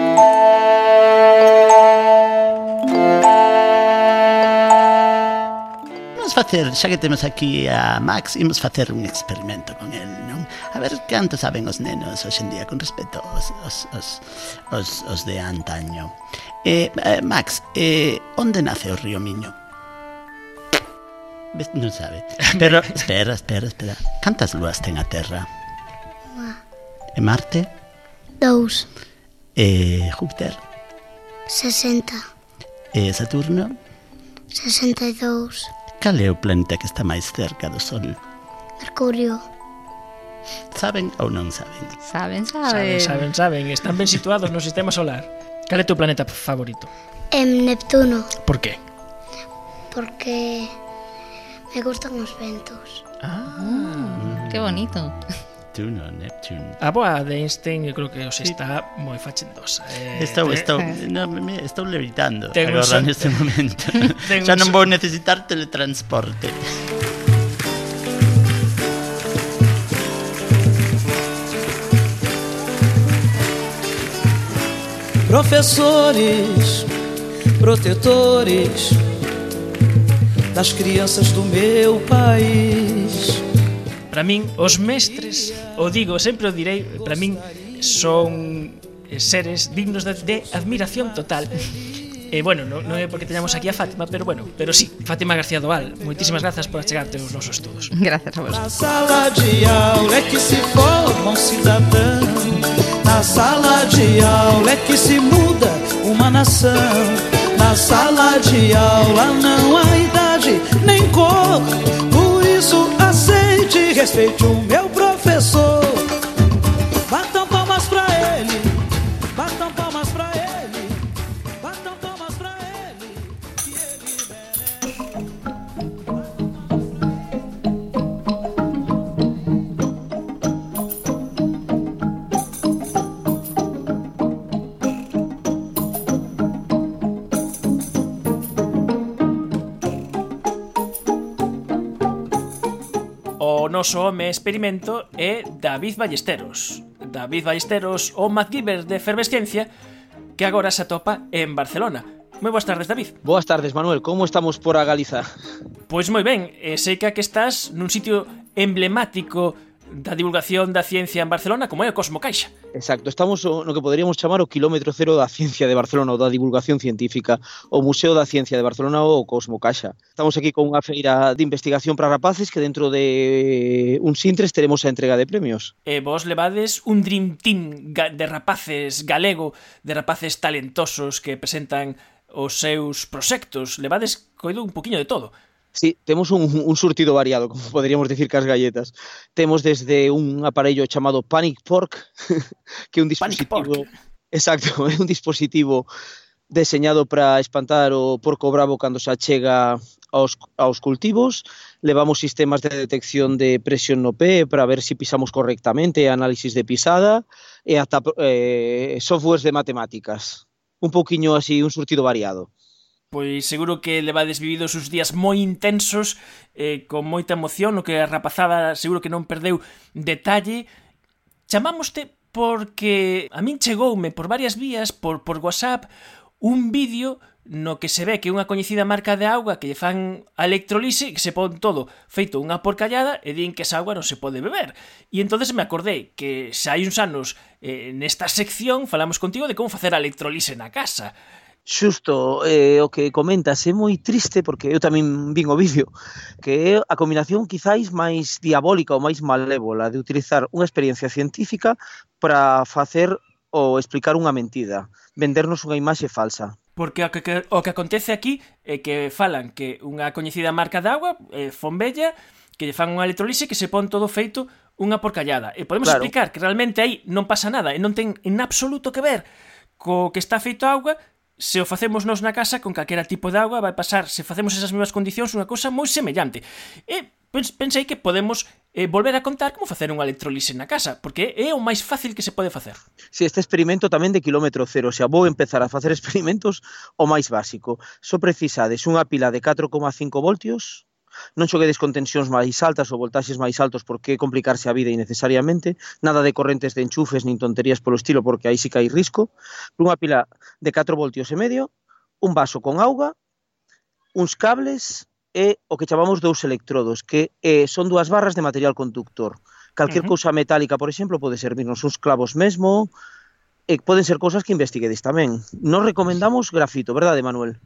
facer, xa que temos aquí a Max, imos facer un experimento con el, non? A ver canto saben os nenos hoxe en día con respecto aos, aos, aos, aos, aos de antaño. Eh, eh, Max, eh, onde nace o río Miño? Non sabe. <laughs> Pero, espera, espera, espera. Cantas luas ten a Terra? Unha. E Marte? Dous. Eh, Júpiter. 60. E eh, Saturno? 62. Cal é o planeta que está máis cerca do Sol? Mercurio. Saben ou non saben? Saben, saben. Saben, saben, saben. Están ben situados no sistema solar. Cal é teu planeta favorito? Em Neptuno. Por qué? Porque me gustan os ventos. Ah, qué bonito. Neptuno, Neptune. Ah, a boa de Einstein eu creo que os eh. está sí. moi fachendosa. Eh, estou, te... estou, eh. no, me, estou levitando Ten agora neste <laughs> momento. <laughs> Xa non vou necesitar teletransporte. Professores, protetores das crianças do meu país. Para min, os mestres o digo, sempre o direi, para min son eh, seres dignos de, de admiración total. E bueno, non, non é porque teñamos aquí a Fátima, pero bueno, pero sí, Fátima García Doal, moitísimas grazas por achegarte aos nosos estudos. Gracias a vos. Na sala de aula é que se forma um cidadão. Na sala de aula é que se muda uma nação. Na sala de aula não há idade nem cor. Por isso respeite o meu professor. noso home experimento é David Ballesteros. David Ballesteros, o MacGyver de Efervesciencia, que agora se atopa en Barcelona. Moi boas tardes, David. Boas tardes, Manuel. Como estamos por a Galiza? Pois moi ben, e sei que aquí estás nun sitio emblemático da divulgación da ciencia en Barcelona como é o Cosmo Caixa. Exacto, estamos no que poderíamos chamar o quilómetro cero da ciencia de Barcelona ou da divulgación científica, o Museo da Ciencia de Barcelona ou o Cosmo Caixa. Estamos aquí con unha feira de investigación para rapaces que dentro de un sintres teremos a entrega de premios. E vos levades un Dream Team de rapaces galego, de rapaces talentosos que presentan os seus proxectos. Levades coido un poquinho de todo. Sí, temos un, un surtido variado, como poderíamos decir que as galletas. Temos desde un aparello chamado Panic Pork, <laughs> que é un dispositivo... Exacto, <laughs> é un dispositivo deseñado para espantar o porco bravo cando se achega aos, aos cultivos. Levamos sistemas de detección de presión no pé para ver se si pisamos correctamente, análisis de pisada e ata eh, softwares de matemáticas. Un pouquiño así, un surtido variado pois seguro que levades vividos uns días moi intensos, eh, con moita emoción, o que a rapazada seguro que non perdeu detalle. Chamámoste porque a min chegoume por varias vías, por, por WhatsApp, un vídeo no que se ve que unha coñecida marca de auga que lle fan a electrolise que se pon todo feito unha porcallada e din que esa auga non se pode beber. E entonces me acordei que xa hai uns anos eh, nesta sección falamos contigo de como facer a electrolise na casa xusto eh, o que comentas é moi triste porque eu tamén vin o vídeo que é a combinación quizáis máis diabólica ou máis malévola de utilizar unha experiencia científica para facer ou explicar unha mentida, vendernos unha imaxe falsa. Porque o que, o que acontece aquí é que falan que unha coñecida marca de agua, eh, Fonbella, que lle fan unha electrolise que se pon todo feito unha porcallada. E podemos claro. explicar que realmente aí non pasa nada e non ten en absoluto que ver co que está feito a auga, se o facemos nos na casa con calquera tipo de agua vai pasar, se facemos esas mesmas condicións, unha cousa moi semellante. E pensei que podemos eh, volver a contar como facer unha electrolise na casa, porque é o máis fácil que se pode facer. Si, sí, este experimento tamén de kilómetro cero, xa vou empezar a facer <laughs> experimentos o máis básico. Só precisades unha pila de 4,5 voltios, non xoguedes con tensións máis altas ou voltaxes máis altos porque complicarse a vida innecesariamente, nada de correntes de enchufes nin tonterías polo estilo porque aí sí que hai risco, unha pila de 4 voltios e medio, un vaso con auga, uns cables e o que chamamos dous electrodos, que eh, son dúas barras de material conductor. Calquer uh -huh. cousa metálica, por exemplo, pode servirnos uns clavos mesmo, e poden ser cousas que investiguedes tamén. Non recomendamos grafito, verdade, Manuel?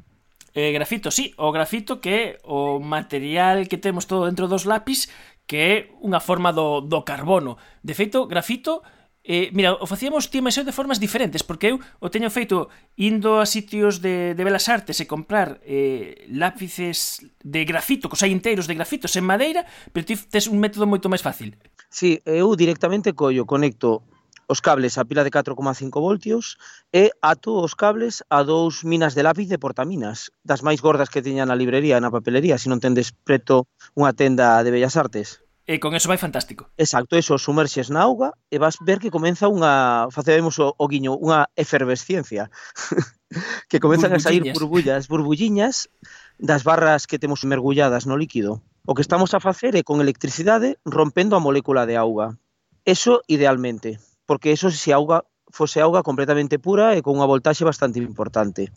eh, grafito, sí, o grafito que é o material que temos todo dentro dos lápis que é unha forma do, do carbono. De feito, grafito, eh, mira, o facíamos ti e de formas diferentes, porque eu o teño feito indo a sitios de, de Belas Artes e comprar eh, lápices de grafito, cos hai inteiros de grafitos en madeira, pero ti tes un método moito máis fácil. Sí, eu directamente collo, conecto os cables a pila de 4,5 voltios e ato os cables a dous minas de lápiz de portaminas, das máis gordas que tiña na librería e na papelería, se non tendes preto unha tenda de Bellas Artes. E con eso vai fantástico. Exacto, eso, sumerxes na auga e vas ver que comeza unha, facemos o, o guiño, unha efervesciencia. <laughs> que comezan a sair burbullas, burbulliñas das barras que temos mergulladas no líquido. O que estamos a facer é con electricidade rompendo a molécula de auga. Eso idealmente porque eso se auga fose auga completamente pura e con unha voltaxe bastante importante.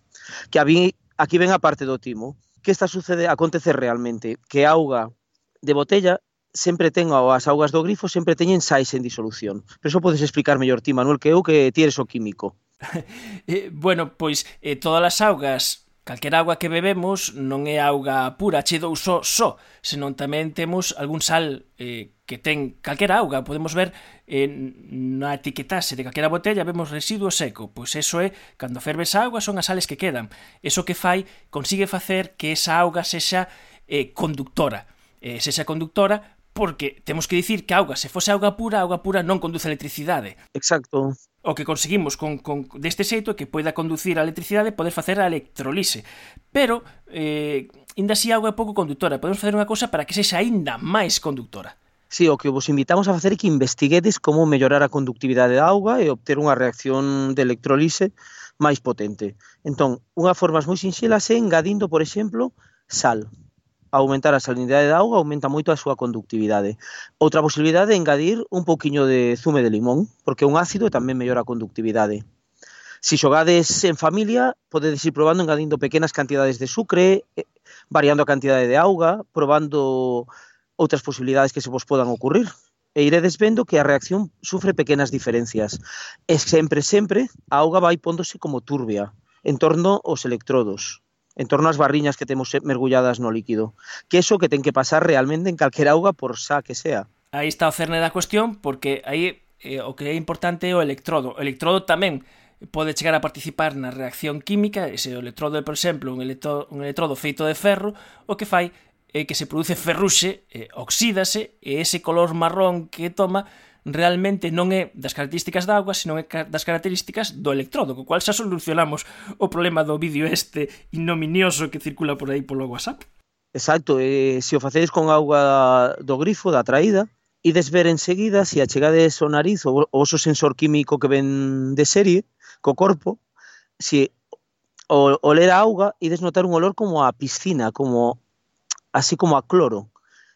Que aquí, aquí ven a parte do timo. Que está sucede acontece realmente? Que a auga de botella sempre ten as augas do grifo sempre teñen sais en disolución. Pero eso podes explicar mellor ti, Manuel, que eu que ti eres o químico. <laughs> eh, bueno, pois eh, todas as augas Calquera agua que bebemos non é auga pura, che dou só, só, senón tamén temos algún sal eh, que ten calquera auga, podemos ver eh, na etiquetase de calquera botella vemos residuo seco, pois eso é cando ferves a auga son as sales que quedan. Eso que fai consigue facer que esa auga sexa eh, conductora. Eh, sexa conductora porque temos que dicir que a auga, se fose auga pura, a auga pura non conduce electricidade. Exacto. O que conseguimos con, con deste xeito é que poida conducir a electricidade e poder facer a electrolise. Pero, eh, ainda así, a auga é pouco conductora. Podemos facer unha cousa para que sexa aínda máis conductora. Si, o que vos invitamos a facer é que investiguedes como mellorar a conductividade da auga e obter unha reacción de electrolise máis potente. Entón, unha forma moi sinxela é engadindo, por exemplo, sal. Aumentar a salinidade da auga aumenta moito a súa conductividade. Outra posibilidade é engadir un pouquiño de zume de limón, porque é un ácido e tamén mellora a conductividade. Si xogades en familia, podedes ir probando engadindo pequenas cantidades de sucre, eh, variando a cantidade de auga, probando outras posibilidades que se vos podan ocurrir e iredes vendo que a reacción sufre pequenas diferencias. E sempre, sempre, a auga vai póndose como turbia, en torno aos electrodos, en torno ás barriñas que temos mergulladas no líquido. Que eso que ten que pasar realmente en calquera auga por xa que sea. Aí está o cerne da cuestión, porque aí eh, o que é importante é o electrodo. O electrodo tamén pode chegar a participar na reacción química, ese electrodo é, por exemplo, un electrodo, un electrodo feito de ferro, o que fai é que se produce ferruxe, eh, oxídase, e ese color marrón que toma realmente non é das características da agua, senón é das características do electrodo, co cual xa solucionamos o problema do vídeo este ignominioso que circula por aí polo WhatsApp. Exacto, e se o facedes con auga do grifo, da traída, e desver enseguida, se achegades o nariz, o oso sensor químico que ven de serie, co corpo, se o, oler a auga, ides notar un olor como a piscina, como así como a cloro.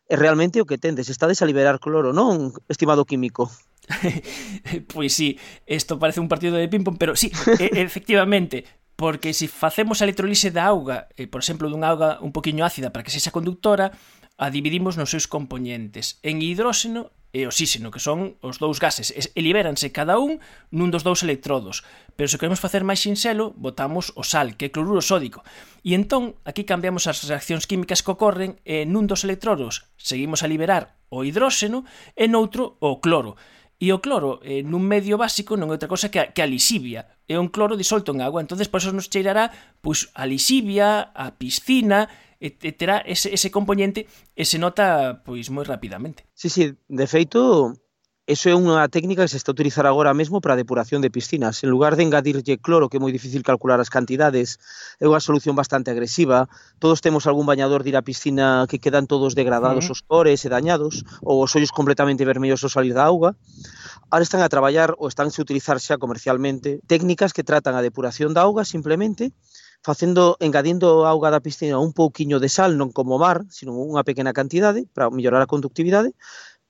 E realmente o que tendes, estades a liberar cloro, non, estimado químico? <laughs> pois sí, isto parece un partido de ping-pong, pero sí, e <laughs> efectivamente, porque se si facemos a electrolise da auga, eh, por exemplo, dunha auga un poquinho ácida para que sexa conductora, a dividimos nos seus componentes en hidróxeno e oxíxeno, que son os dous gases, e libéranse cada un nun dos dous electrodos. Pero se queremos facer máis sinxelo, botamos o sal, que é cloruro sódico. E entón, aquí cambiamos as reaccións químicas que ocorren e nun dos electrodos seguimos a liberar o hidróxeno e noutro o cloro. E o cloro eh, nun medio básico non é outra cosa que a, que a lisibia. É un cloro disolto en agua, entonces por eso nos cheirará pois, a lisibia, a piscina terá ese, ese componente e se nota pois moi rapidamente. Sí, sí, de feito, eso é unha técnica que se está a utilizar agora mesmo para a depuración de piscinas. En lugar de engadirlle cloro, que é moi difícil calcular as cantidades, é unha solución bastante agresiva. Todos temos algún bañador de ir á piscina que quedan todos degradados uh -huh. os cores e dañados, ou os ollos completamente vermellos ao salir da auga. Ahora están a traballar ou estánse a utilizar xa comercialmente técnicas que tratan a depuración da auga simplemente facendo engadindo auga da piscina un pouquiño de sal, non como mar, sino unha pequena cantidade para mellorar a conductividade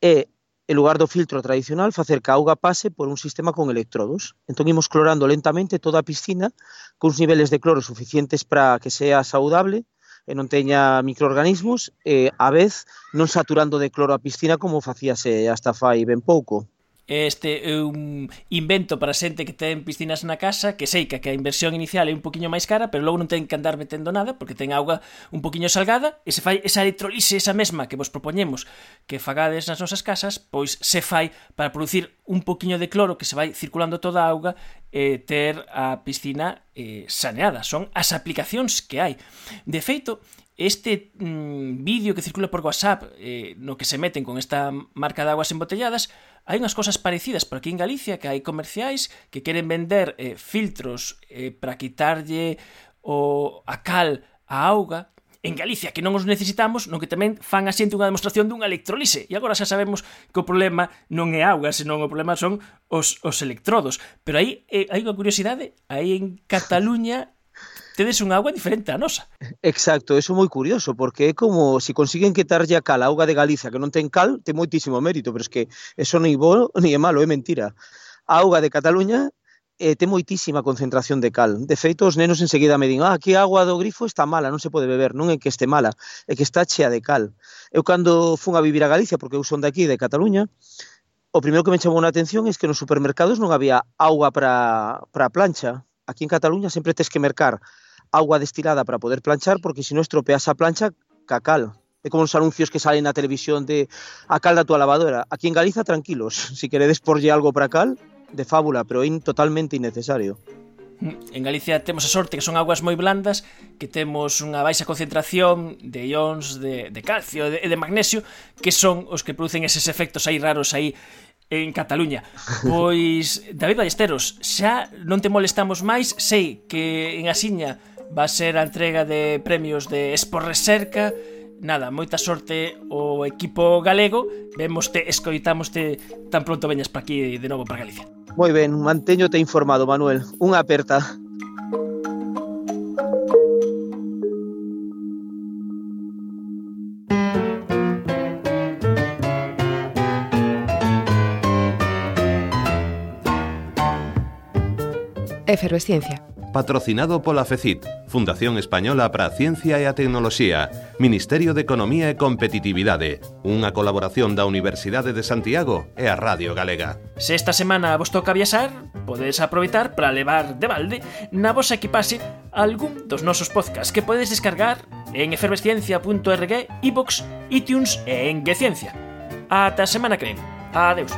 e en lugar do filtro tradicional, facer que a auga pase por un sistema con electrodos. Entón imos clorando lentamente toda a piscina cuns niveles de cloro suficientes para que sea saudable e non teña microorganismos, e a vez non saturando de cloro a piscina como facíase hasta fai ben pouco. Este é un invento para xente que ten piscinas na casa, que sei que a inversión inicial é un poquinho máis cara, pero logo non ten que andar metendo nada, porque ten auga un poquinho salgada, e se fai esa electrolise, esa mesma que vos propoñemos que fagades nas nosas casas, pois se fai para producir un poquinho de cloro que se vai circulando toda a auga e ter a piscina eh, saneada. Son as aplicacións que hai. De feito, este mm, vídeo que circula por WhatsApp eh, no que se meten con esta marca de aguas embotelladas hai unhas cosas parecidas por aquí en Galicia que hai comerciais que queren vender eh, filtros eh, para quitarlle o a cal a auga en Galicia que non os necesitamos, no que tamén fan asente unha demostración dunha electrolise. E agora xa sabemos que o problema non é auga, senón o problema son os, os electrodos. Pero aí eh, hai unha curiosidade, aí en Cataluña tedes unha auga diferente a nosa. Exacto, eso é moi curioso, porque é como se si consiguen quitarlle a cal a auga de Galiza que non ten cal, ten moitísimo mérito, pero es que eso ni bo ni é malo, é mentira. A auga de Cataluña eh, ten moitísima concentración de cal. De feito, os nenos enseguida me din, ah, aquí a agua do grifo está mala, non se pode beber, non é que este mala, é que está chea de cal. Eu cando fun a vivir a Galicia, porque eu son de aquí, de Cataluña, o primeiro que me chamou a atención é que nos supermercados non había auga para, para plancha, aquí en Cataluña sempre tes que mercar agua destilada para poder planchar porque se non estropeas a plancha ca cal. É como os anuncios que salen na televisión de a cal da tua lavadora. Aquí en Galiza, tranquilos, <laughs> si queredes porlle algo para cal, de fábula, pero é totalmente innecesario. En Galicia temos a sorte que son aguas moi blandas, que temos unha baixa concentración de ións de, de calcio e de, de magnesio, que son os que producen eses efectos aí raros aí en Cataluña. Pois, <laughs> David Ballesteros, xa non te molestamos máis, sei que en Asiña va ser a entrega de premios de Expo Reserca, nada, moita sorte o equipo galego. Vemoste, escoitámoste tan pronto veñas para aquí de novo para Galicia. Moi ben, manteñote informado, Manuel. Unha aperta. Efervesciencia patrocinado pola FECIT, Fundación Española para a Ciencia e a Tecnoloxía, Ministerio de Economía e Competitividade, unha colaboración da Universidade de Santiago e a Radio Galega. Se esta semana vos toca viaxar, podedes aproveitar para levar de balde na vosa equipase algún dos nosos podcasts que podedes descargar en efervesciencia.org, iVox, iTunes e en Geciencia. Ata a semana que ven. Adeus.